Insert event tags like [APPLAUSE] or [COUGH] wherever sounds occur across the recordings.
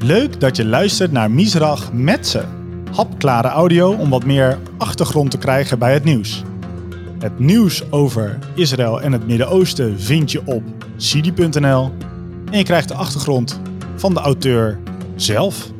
Leuk dat je luistert naar Misrach Metze. Hapklare audio om wat meer achtergrond te krijgen bij het nieuws. Het nieuws over Israël en het Midden-Oosten vind je op sidi.nl. En je krijgt de achtergrond van de auteur zelf.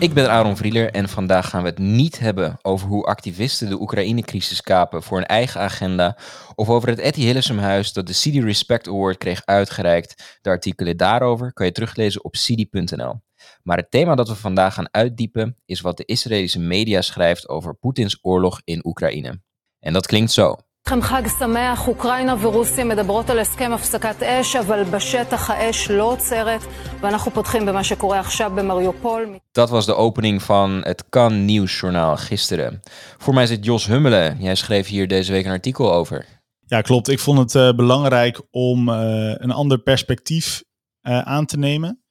Ik ben Aaron Vrieler en vandaag gaan we het niet hebben over hoe activisten de Oekraïne-crisis kapen voor een eigen agenda of over het Etty Hillesum-huis dat de CD Respect Award kreeg uitgereikt. De artikelen daarover kan je teruglezen op cd.nl. Maar het thema dat we vandaag gaan uitdiepen is wat de Israëlische media schrijft over Poetins oorlog in Oekraïne. En dat klinkt zo. לכם חג שמח, אוקראינה ורוסיה מדברות על הסכם הפסקת אש, אבל בשטח האש לא עוצרת, ואנחנו פותחים במה שקורה עכשיו במריופול. Dat was de opening van het Kan Nieuwsjournaal gisteren. Voor mij zit Jos Hummelen. Jij schreef hier deze week een artikel over. Ja, klopt. Ik vond het eh, belangrijk om eh, een ander perspectief eh, aan te nemen.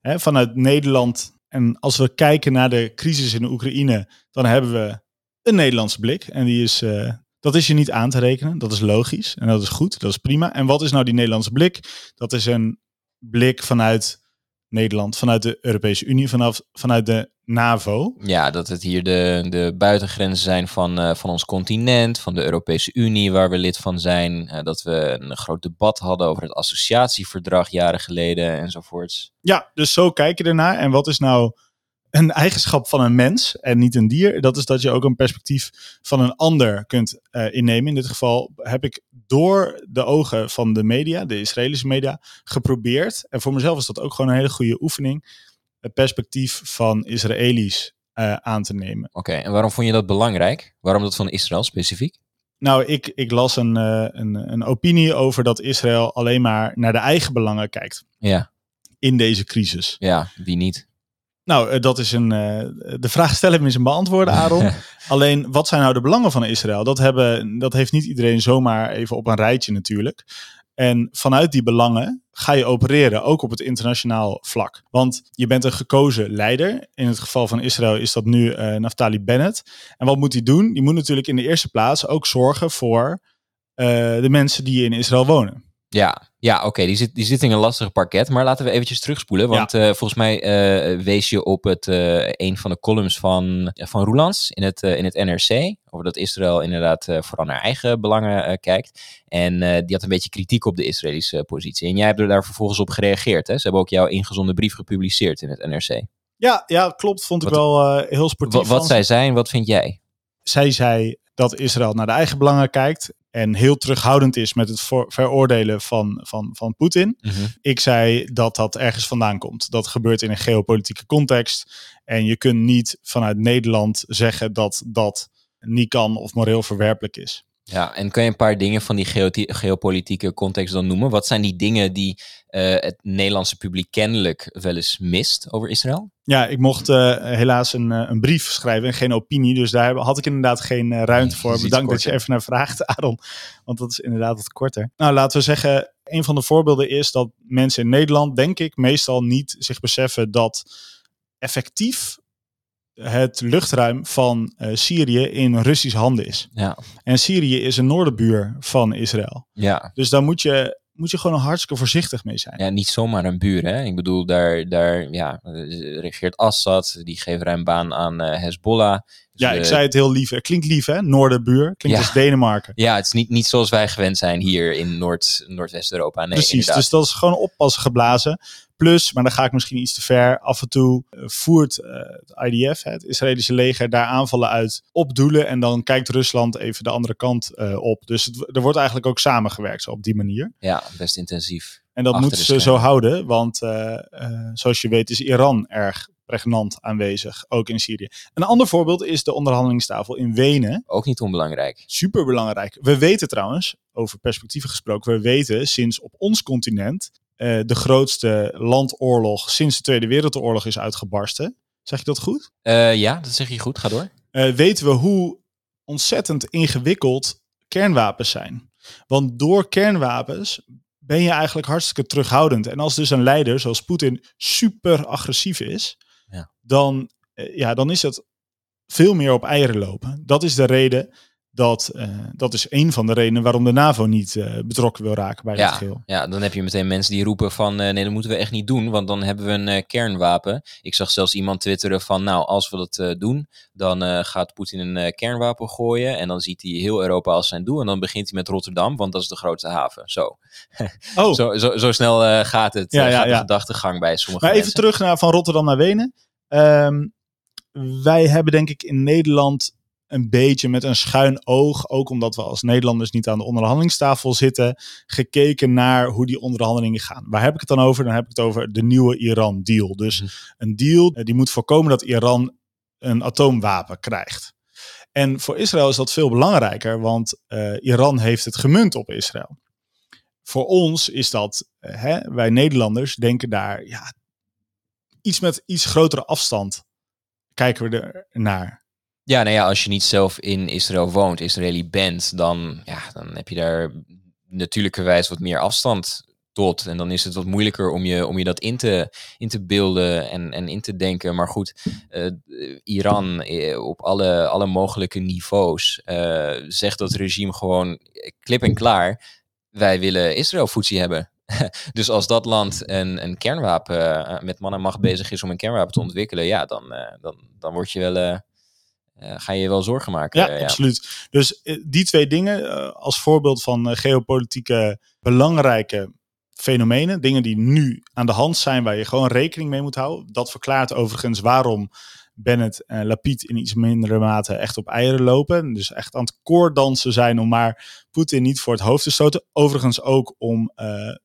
Hè, vanuit Nederland. En als we kijken naar de crisis in de Oekraïne, dan hebben we een Nederlandse blik. En die is, eh, dat is je niet aan te rekenen. Dat is logisch en dat is goed. Dat is prima. En wat is nou die Nederlandse blik? Dat is een blik vanuit Nederland, vanuit de Europese Unie, vanaf, vanuit de NAVO. Ja, dat het hier de, de buitengrenzen zijn van, eh, van ons continent, van de Europese Unie, waar we lid van zijn. Eh, dat we een groot debat hadden over het associatieverdrag jaren geleden enzovoorts. Ja, dus zo kijk je ernaar. En wat is nou een eigenschap van een mens en niet een dier? Dat is dat je ook een perspectief van een ander kunt eh, innemen. In dit geval heb ik door de ogen van de media, de Israëlische media, geprobeerd. En voor mezelf is dat ook gewoon een hele goede oefening. Het perspectief van Israëli's eh, aan te nemen. Oké, en waarom vond je dat belangrijk? Waarom dat van Israël specifiek? Nou, ik, ik las een, eh, een, een opinie over dat Israël alleen maar naar de eigen belangen kijkt Ja, in deze crisis. ja wie niet? Nou, eh, dat is een. eh, de vraag stellen is een beantwoorden, [LAUGHS] Aaron. Alleen, wat zijn nou de belangen van Israël? Dat, hebben, dat heeft niet iedereen zomaar even op een rijtje natuurlijk. En vanuit die belangen ga je opereren, ook op het internationaal vlak. Want je bent een gekozen leider. In het geval van Israël is dat nu eh, Naftali Bennett. En wat moet hij doen? Die moet natuurlijk in de eerste plaats ook zorgen voor de mensen die in Israël wonen. Ja, ja oké, die, zit, die zit in een lastig parket. Maar laten we eventjes terugspoelen. Want eh, volgens mij eh, wees je op het, eh, een van de columns van, van Roelands in het, in het NRC. Over dat Israël inderdaad vooral naar eigen belangen kijkt. En die had een beetje kritiek op de Israëlische positie. En jij hebt er daar vervolgens op gereageerd. Hè? Ze hebben ook jouw ingezonden brief gepubliceerd in het NRC. Ja, ja klopt. Vond ik Wat- wel heel sportief. Wat, wat zij zijn, wat vind jij? zij zei dat Israël naar de eigen belangen kijkt en heel terughoudend is met het veroordelen van, van, van Poetin. Ik zei dat dat ergens vandaan komt. Dat gebeurt in een geopolitieke context. En je kunt niet vanuit Nederland zeggen dat dat niet kan of moreel verwerpelijk is. Ja, en kan je een paar dingen van die geopolitieke context dan noemen? Wat zijn die dingen die eh, het Nederlandse publiek kennelijk wel eens mist over Israël? Ja, ik mocht eh, helaas een, eh, een brief schrijven en geen opinie. Dus daar had ik inderdaad geen ruimte voor. Bedankt dat je even naar vraagt, [LAUGHS] Aaron. Want dat is inderdaad wat korter. Nou, laten we zeggen, een van de voorbeelden is dat mensen in Nederland, denk ik, meestal niet zich beseffen dat effectief het luchtruim van eh, Syrië in Russisch handen is. Ja, En Syrië is een noorderbuur van Israël. ja. Dus daar moet je, moet je gewoon hartstikke voorzichtig mee zijn. ja niet zomaar een buur. Hè? Ik bedoel, daar, daar ja, regeert Assad, die geeft ruim baan aan eh, Hezbollah. Dus, Ja, ik eh, zei het heel lief. Het klinkt lief, hè? Noorderbuur. Klinkt Ja. als Denemarken. Ja, het is niet, niet zoals wij gewend zijn hier in Noord, Noordwest-Europa. Nee, Precies, inderdaad. dus dat is gewoon oppassen geblazen. Plus, maar dan ga ik misschien iets te ver, af en toe eh, voert eh, het IDF, het Israëlische leger, daar aanvallen uit op doelen. En dan kijkt Rusland even de andere kant eh, op. Dus het, er wordt eigenlijk ook samengewerkt zo op die manier. Ja, best intensief. En dat moeten ze zo houden, want zoals je weet is Iran erg pregnant aanwezig, ook in Syrië. Een ander voorbeeld is de onderhandelingstafel in Wenen. Ook niet onbelangrijk. Super belangrijk. We weten trouwens, over perspectieven gesproken, we weten sinds op ons continent eh, de grootste landoorlog sinds de Tweede Wereldoorlog is uitgebarsten. Zeg je dat goed? Eh, ja, dat zeg je goed. Ga door. Eh, weten we hoe ontzettend ingewikkeld kernwapens zijn. Want door kernwapens ben je eigenlijk hartstikke terughoudend. En als dus een leider zoals Poetin super agressief is, Ja. dan, ja, dan is het veel meer op eieren lopen. Dat is de reden dat, uh, dat is een van de redenen waarom de NAVO niet uh, betrokken wil raken bij ja, het geheel. Ja, dan heb je meteen mensen die roepen van uh, nee, dat moeten we echt niet doen, want dan hebben we een kernwapen. Ik zag zelfs iemand twitteren van nou, als we dat doen, dan gaat Poetin een kernwapen gooien en dan ziet hij heel Europa als zijn doel en dan begint hij met Rotterdam, want dat is de grootste haven. Zo, [LAUGHS] oh. zo, zo, zo, snel gaat het, ja, ja, gaat de gedachtegang bij sommige maar mensen. even terug naar, van Rotterdam naar Wenen. Um, wij hebben denk ik in Nederland een beetje met een schuin oog, ook omdat we als Nederlanders niet aan de onderhandelingstafel zitten, gekeken naar hoe die onderhandelingen gaan. Waar heb ik het dan over? Dan heb ik het over de nieuwe Iran-deal. Dus mm. een deal eh, die moet voorkomen dat Iran een atoomwapen krijgt. En voor Israël is dat veel belangrijker, want uh, Iran heeft het gemunt op Israël. Voor ons is dat, uh, hè, wij Nederlanders denken daar ja, iets met iets grotere afstand kijken we er naar. Ja, nou ja, als je niet zelf in Israël woont, Israëli bent, dan, ja, dan heb je daar natuurlijkerwijs wat meer afstand tot. En dan is het wat moeilijker om je, om je dat in te, in te beelden en, en in te denken. Maar goed, uh, Iran uh, op alle, alle mogelijke niveaus uh, zegt dat regime gewoon klip en klaar. Wij willen Israël hebben. [LAUGHS] dus als dat land een, een kernwapen met man en macht bezig is om een kernwapen te ontwikkelen, ja, dan, dan, dan word je wel ga je wel zorgen maken. Ja, ja. absoluut. Dus uh, die twee dingen uh, als voorbeeld van geopolitieke belangrijke fenomenen, dingen die nu aan de hand zijn waar je gewoon rekening mee moet houden. Dat verklaart overigens waarom Bennett en Lapid in iets mindere mate echt op eieren lopen. Dus echt aan het koordansen zijn om maar Poetin niet voor het hoofd te stoten. Overigens ook om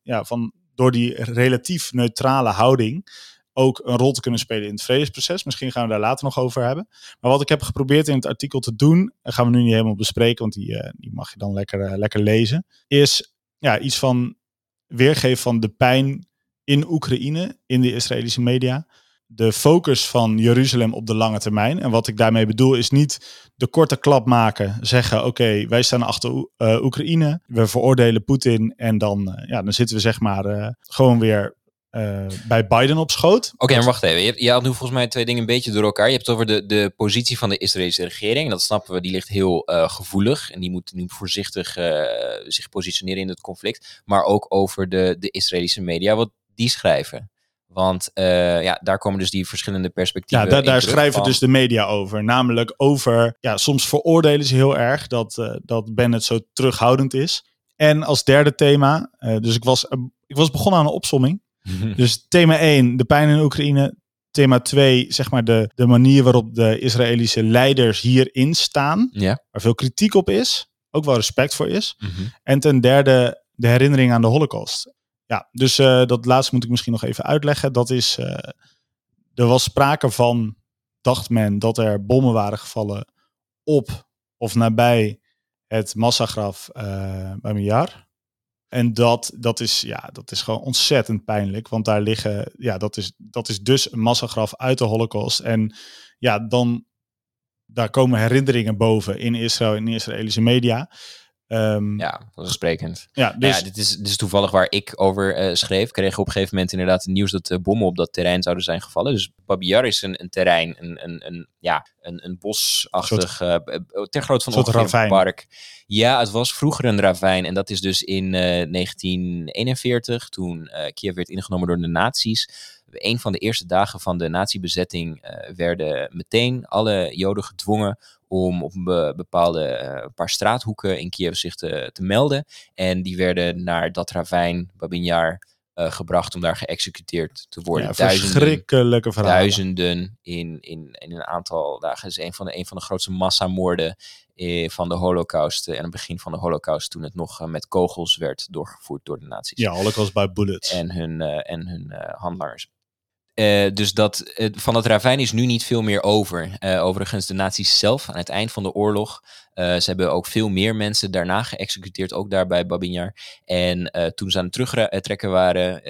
ja, van, door die relatief neutrale houding ook een rol te kunnen spelen in het vredesproces. Misschien gaan we daar later nog over hebben. Maar wat ik heb geprobeerd in het artikel te doen, en gaan we nu niet helemaal bespreken, want die, uh, die mag je dan lekker, uh, lekker lezen, is ja, iets van weergeven van de pijn in Oekraïne, in de Israëlische media. De focus van Jeruzalem op de lange termijn. En wat ik daarmee bedoel is niet de korte klap maken. Zeggen, oké, wij staan achter uh, Oekraïne. We veroordelen Poetin. En dan, ja, dan zitten we zeg maar gewoon weer uh, bij Biden op schoot. Oké, okay, maar wacht even. Je, je had nu volgens mij twee dingen een beetje door elkaar. Je hebt het over de, de positie van de Israëlische regering. Dat snappen we, die ligt heel uh, gevoelig. En die moet nu voorzichtig uh, zich positioneren in het conflict. Maar ook over de, de Israëlische media, wat die schrijven. Want ja, daar komen dus die verschillende perspectieven Ja, daar, daar schrijven van... dus de media over. Namelijk over, ja, soms veroordelen ze heel erg dat, dat Bennett zo terughoudend is. En als derde thema, dus ik was, ik was begonnen aan een opsomming. [LAUGHS] Dus thema 1, de pijn in Oekraïne. Thema 2, zeg maar de, de manier waarop de Israëlische leiders hierin staan. Ja. Waar veel kritiek op is. Ook wel respect voor is. Mm -hmm. En ten derde de herinnering aan de Holocaust. Ja, dus uh, dat laatste moet ik misschien nog even uitleggen. Dat is, uh, er was sprake van, dacht men, dat er bommen waren gevallen op of nabij het massagraf uh, bij Mijar. En dat, dat, is, ja, dat is gewoon ontzettend pijnlijk. Want daar liggen, ja, dat is, dat is dus een massagraf uit de Holocaust. En ja, dan daar komen herinneringen boven in Israël, in Israëlische media. Um, ja, vanzelfsprekend. Ja, dus... ja dit, is, dit is toevallig waar ik over uh, schreef. Kregen we op een gegeven moment inderdaad het nieuws dat uh, bommen op dat terrein zouden zijn gevallen. Dus Babiar is een, een terrein, een, een, een, ja, een, een bosachtig, soort, uh, ter grootte van ongeveer een park. Ja, het was vroeger een ravijn en dat is dus in 1941, toen Kiev werd ingenomen door de nazi's een van de eerste dagen van de nazi-bezetting uh, werden meteen alle Joden gedwongen om op een bepaalde uh, paar straathoeken in Kiev zich te, te, melden. En die werden naar dat ravijn, Babinjar, uh, gebracht om daar geëxecuteerd te worden. Ja, verschrikkelijke verhalen. Duizenden in, in, in een aantal dagen. Is een van de, een van de grootste massamoorden eh, van de holocaust. en het begin van de holocaust toen het nog met kogels werd doorgevoerd door de nazi's. Ja, holocaust by bullets. En hun, en hun handlangers. Uh, dus dat, van het ravijn is nu niet veel meer over. Uh, overigens, de nazi's zelf aan het eind van de oorlog. ze hebben ook veel meer mensen daarna geëxecuteerd, ook daar bij Babinjar. En toen ze aan het terugtrekken waren,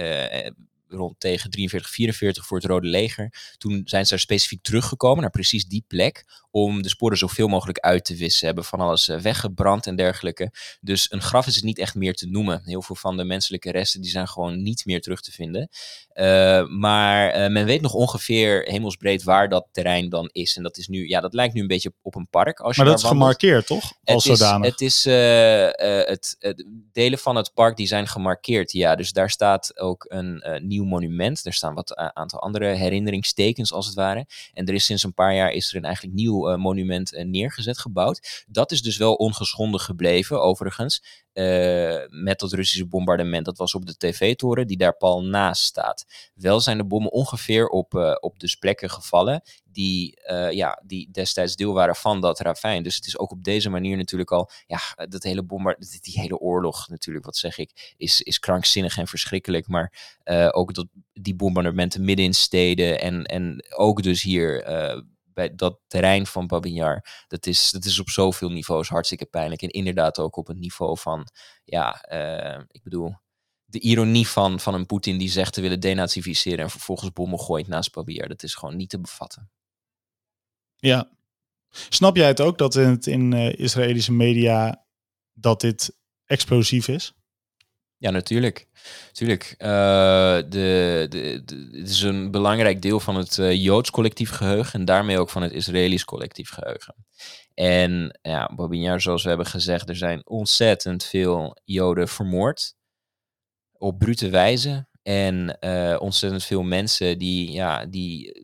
rond tegen 43, 44 voor het Rode Leger. Toen zijn ze er specifiek teruggekomen naar precies die plek om de sporen zoveel mogelijk uit te wissen. Hebben van alles eh, weggebrand en dergelijke. Dus een graf is het niet echt meer te noemen. Heel veel van de menselijke resten die zijn gewoon niet meer terug te vinden. Uh, maar uh, men weet nog ongeveer hemelsbreed waar dat terrein dan is. En dat is nu, ja, dat lijkt nu een beetje op een park. Als maar je dat is gemarkeerd, toch? Als het zodanig. Is, het is uh, het, het, delen van het park die zijn gemarkeerd. Ja, dus daar staat ook een nieuw monument. Er staan wat aantal andere herinneringstekens als het ware. En er is sinds een paar jaar is er een eigenlijk nieuw monument neergezet, gebouwd. Dat is dus wel ongeschonden gebleven, overigens. Uh, met dat Russische bombardement. Dat was op de tv-toren die daar pal naast staat. Wel zijn de bommen ongeveer op, uh, op dus plekken gevallen die, uh, ja, die destijds deel waren van dat ravijn. Dus het is ook op deze manier natuurlijk al, ja, dat hele bombard, die hele oorlog natuurlijk, wat zeg ik, is, is krankzinnig en verschrikkelijk. Maar ook dat, die bombardementen midden in steden en, en ook dus hier bij dat terrein van Babinjar, dat is, dat is op zoveel niveaus hartstikke pijnlijk. En inderdaad ook op het niveau van, ja, uh, ik bedoel, de ironie van, van een Poetin die zegt te willen denazificeren en vervolgens bommen gooit naast Babinjar. Dat is gewoon niet te bevatten. Ja. Snap jij het ook dat in, het, in uh, Israëlische media dat dit explosief is? Ja, natuurlijk. Tuurlijk. Uh, de, de, de, het is een belangrijk deel van het uh, Joods collectief geheugen en daarmee ook van het Israëlisch collectief geheugen. En ja, Babinjar, zoals we hebben gezegd, er zijn ontzettend veel Joden vermoord. Op brute wijze. En uh, ontzettend veel mensen die, ja, die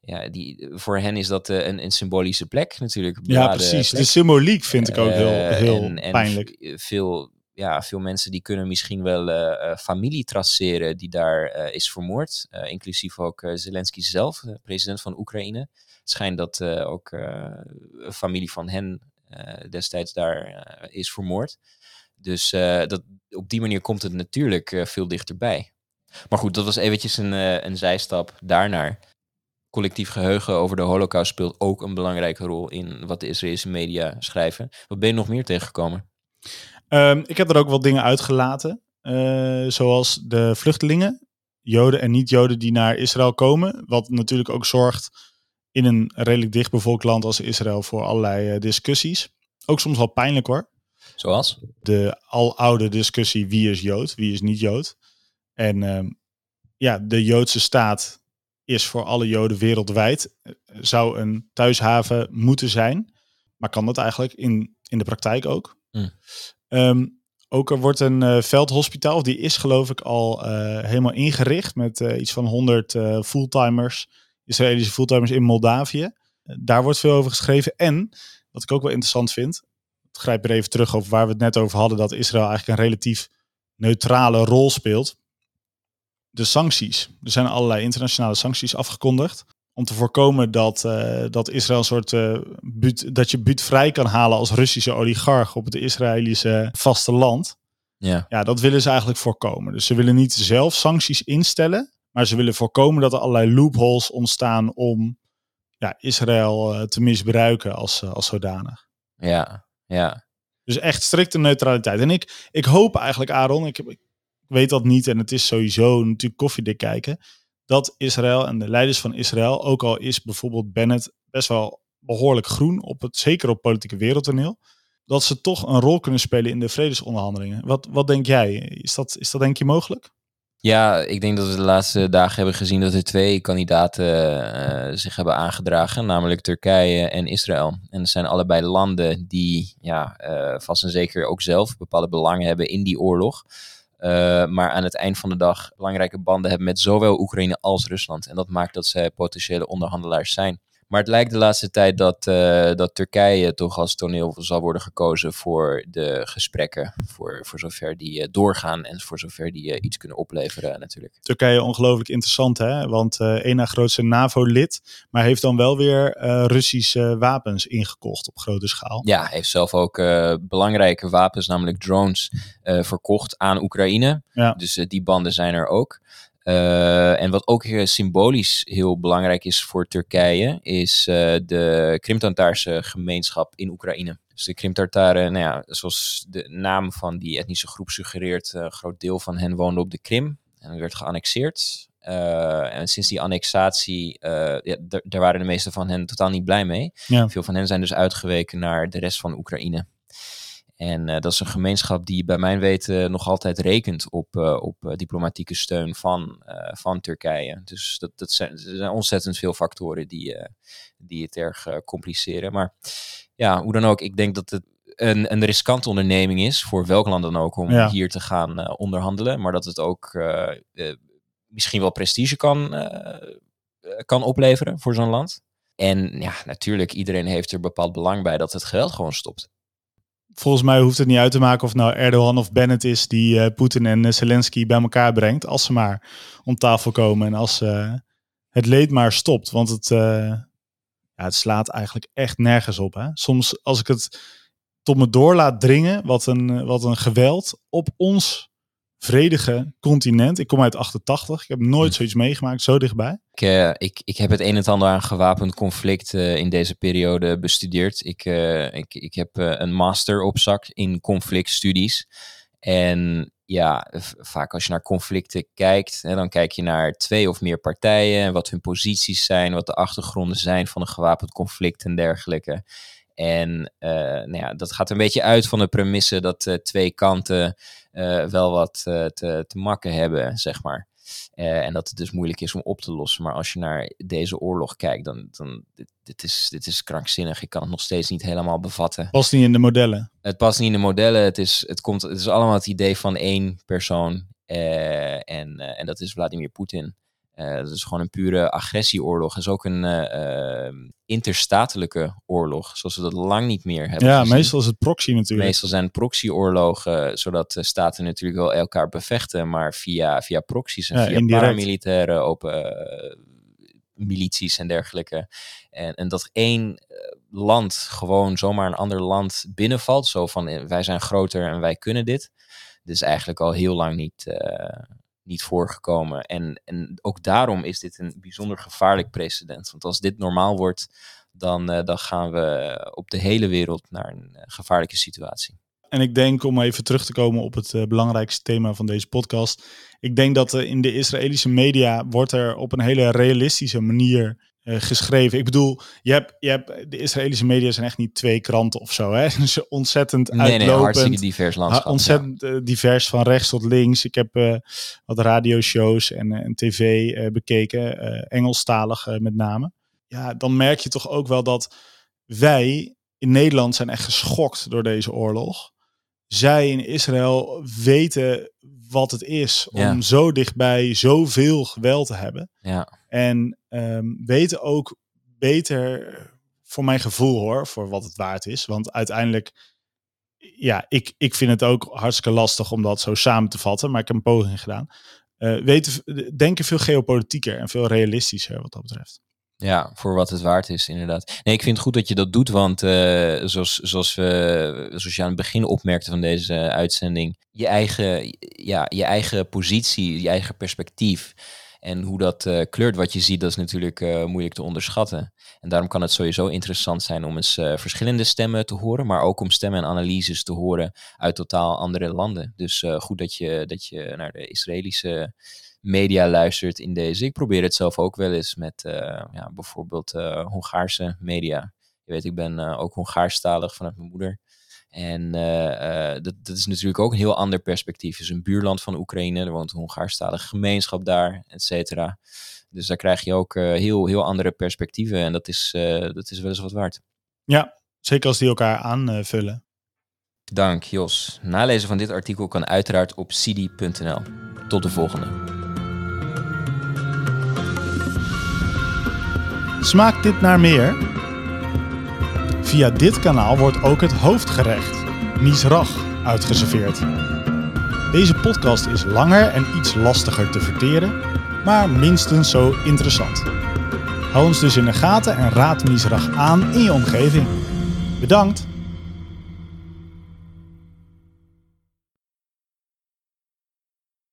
ja, die, voor hen is dat uh, een, een, symbolische plek natuurlijk. Ja, precies. Plek. De symboliek vind ik ook heel, heel en pijnlijk. Veel ja, veel mensen die kunnen misschien wel uh, familie traceren die daar uh, is vermoord. inclusief ook Zelensky zelf, president van Oekraïne. Schijnt dat ook familie van hen destijds daar is vermoord. Dus dat, op die manier komt het natuurlijk veel dichterbij. Maar goed, dat was eventjes een, een zijstap daarnaar. Collectief geheugen over de holocaust speelt ook een belangrijke rol in wat de Israëlische media schrijven. Wat ben je nog meer tegengekomen? Um, ik heb er ook wel dingen uitgelaten. Uh, zoals de vluchtelingen, Joden en niet-Joden die naar Israël komen. Wat natuurlijk ook zorgt in een redelijk dichtbevolkt land als Israël voor allerlei uh, discussies. Ook soms wel pijnlijk hoor. Zoals? De aloude discussie wie is Jood, wie is niet Jood. En uh, ja, de Joodse staat is voor alle Joden wereldwijd. eh, Zou een thuishaven moeten zijn. Maar kan dat eigenlijk in, in de praktijk ook? Mm. Um, ook er wordt een uh, veldhospitaal, die is geloof ik al uh, helemaal ingericht met uh, iets van 100 fulltimers, Israëlische fulltimers in Moldavië. daar wordt veel over geschreven. En, wat ik ook wel interessant vind, ik grijp er even terug over waar we het net over hadden, dat Israël eigenlijk een relatief neutrale rol speelt. De sancties. Er zijn allerlei internationale sancties afgekondigd om te voorkomen dat, uh, dat Israël een soort uh, buut, dat je buutvrij kan halen als Russische oligarch op het Israëlische vasteland. Ja. ja, dat willen ze eigenlijk voorkomen. Dus ze willen niet zelf sancties instellen, maar ze willen voorkomen dat er allerlei loopholes ontstaan om ja, Israël uh, te misbruiken als, als zodanig. Ja, ja. Dus echt strikte neutraliteit. En ik, ik hoop eigenlijk, Aaron, ik, ik weet dat niet en het is sowieso natuurlijk koffiedik kijken dat Israël en de leiders van Israël, ook al is bijvoorbeeld Bennett best wel behoorlijk groen, op het, zeker op politieke wereldtoneel, dat ze toch een rol kunnen spelen in de vredesonderhandelingen. Wat, wat denk jij? Is dat, is dat denk je mogelijk? Ja, ik denk dat we de laatste dagen hebben gezien dat er twee kandidaten uh, zich hebben aangedragen, namelijk Turkije en Israël. En dat zijn allebei landen die ja, uh, vast en zeker ook zelf bepaalde belangen hebben in die oorlog. Uh, maar aan het eind van de dag belangrijke banden hebben met zowel Oekraïne als Rusland. En dat maakt dat zij potentiële onderhandelaars zijn. Maar het lijkt de laatste tijd dat, uh, dat Turkije toch als toneel zal worden gekozen voor de gesprekken. Voor, voor zover die uh, doorgaan en voor zover die iets kunnen opleveren natuurlijk. Turkije ongelooflijk interessant hè, want één na grootste NAVO-lid. Maar heeft dan wel weer Russische wapens ingekocht op grote schaal. Ja, heeft zelf ook belangrijke wapens, namelijk drones, verkocht aan Oekraïne. Ja. Dus die banden zijn er ook. Uh, en wat ook symbolisch heel belangrijk is voor Turkije, is uh, de Krimtartaarse gemeenschap in Oekraïne. Dus de Krimtartaren, nou ja, zoals de naam van die etnische groep suggereert, een groot deel van hen woonde op de Krim. en werd geannexeerd. Uh, en sinds die annexatie, uh, ja, daar waren de meeste van hen totaal niet blij mee. Ja. Veel van hen zijn dus uitgeweken naar de rest van Oekraïne. En uh, dat is een gemeenschap die bij mijn weten nog altijd rekent op, op diplomatieke steun van, van Turkije. Dus dat, dat zijn, er zijn ontzettend veel factoren die, die het erg compliceren. Maar ja, hoe dan ook, ik denk dat het een, een riskante onderneming is voor welk land dan ook om Ja. hier te gaan onderhandelen. Maar dat het ook misschien wel prestige kan, kan opleveren voor zo'n land. En ja, natuurlijk, iedereen heeft er bepaald belang bij dat het geweld gewoon stopt. Volgens mij hoeft het niet uit te maken of nou Erdogan of Bennett is die uh, Poetin en uh, Zelensky bij elkaar brengt. Als ze maar om tafel komen en als uh, het leed maar stopt. Want het, ja, het slaat eigenlijk echt nergens op. Hè? Soms als ik het tot me door laat dringen, wat een, wat een geweld op ons vredige continent. Ik kom uit 88. Ik heb nooit zoiets meegemaakt, zo dichtbij. Ik, uh, ik, ik heb het een en ander aan gewapend conflict uh, in deze periode bestudeerd. Ik, uh, ik, ik heb een master op zak in conflictstudies. En ja, vaak als je naar conflicten kijkt, hè, dan kijk je naar twee of meer partijen, wat hun posities zijn, wat de achtergronden zijn van een gewapend conflict en dergelijke. En nou ja, dat gaat een beetje uit van de premisse dat twee kanten wel wat te, te makken hebben, zeg maar. en dat het dus moeilijk is om op te lossen. Maar als je naar deze oorlog kijkt, dan, dan dit, dit, is, dit is krankzinnig. Ik kan het nog steeds niet helemaal bevatten. Past niet in de modellen. Het past niet in de modellen. Het is, het komt, het is allemaal het idee van één persoon. en, en dat is Vladimir Poetin. Uh, dat is gewoon een pure agressieoorlog. Het is ook een uh, uh, interstatelijke oorlog, zoals we dat lang niet meer hebben. Ja, gezien. meestal is het proxy natuurlijk. Meestal zijn proxyoorlogen, zodat de staten natuurlijk wel elkaar bevechten, maar via, via proxies en Ja, via indirect. paramilitaire open eh, milities en dergelijke. En, en dat één eh, land gewoon zomaar een ander land binnenvalt, zo van eh, wij zijn groter en wij kunnen dit. Is eigenlijk al heel lang niet, uh, niet voorgekomen. En, en ook daarom is dit een bijzonder gevaarlijk precedent. Want als dit normaal wordt, dan, uh, dan gaan we op de hele wereld naar een uh, gevaarlijke situatie. En ik denk, om even terug te komen op het uh, belangrijkste thema van deze podcast. Ik denk dat in de Israëlische media wordt er op een hele realistische manier uh, geschreven. Ik bedoel, je hebt, je hebt, de Israëlische media zijn echt niet twee kranten of zo. Hè? Ze [LAUGHS] ontzettend nee, uitlopend. Nee, hartstikke divers landschap. Ontzettend ja. divers, van rechts tot links. Ik heb uh, wat radioshows en, en tv uh, bekeken, Engelstalig met name. Ja, dan merk je toch ook wel dat wij in Nederland zijn echt geschokt door deze oorlog. Zij in Israël weten wat het is om Ja. zo dichtbij zoveel geweld te hebben. Ja, En ehm, weten ook beter, voor mijn gevoel hoor, voor wat het waard is. Want uiteindelijk, ja, ik, ik vind het ook hartstikke lastig om dat zo samen te vatten. Maar ik heb een poging gedaan. Eh, weten, denken veel geopolitieker en veel realistischer wat dat betreft. Ja, voor wat het waard is, inderdaad. Nee, ik vind het goed dat je dat doet, want eh, zoals, zoals, we, zoals je aan het begin opmerkte van deze uitzending, je eigen, ja, je eigen positie, je eigen perspectief en hoe dat eh, kleurt wat je ziet, dat is natuurlijk eh, moeilijk te onderschatten. En daarom kan het sowieso interessant zijn om eens verschillende stemmen te horen, maar ook om stemmen en analyses te horen uit totaal andere landen. Dus goed dat je, dat je naar de Israëlische media luistert in deze. Ik probeer het zelf ook wel eens met eh, ja, bijvoorbeeld eh, Hongaarse media. Je weet, ik ben eh, ook Hongaarstalig vanuit mijn moeder. En dat, dat is natuurlijk ook een heel ander perspectief. Het is een buurland van Oekraïne. Er woont een Hongaarstalige gemeenschap daar, et cetera. Dus daar krijg je ook heel, heel andere perspectieven. En dat is, dat is wel eens wat waard. Ja, zeker als die elkaar aanvullen. Dank Jos. Nalezen van dit artikel kan uiteraard op cd.nl. Tot de volgende. Smaakt dit naar meer? Via dit kanaal wordt ook het hoofdgerecht, Misrach, uitgeserveerd. Deze podcast is langer en iets lastiger te verteren, maar minstens zo interessant. Hou ons dus in de gaten en raad Misrach aan in je omgeving. Bedankt!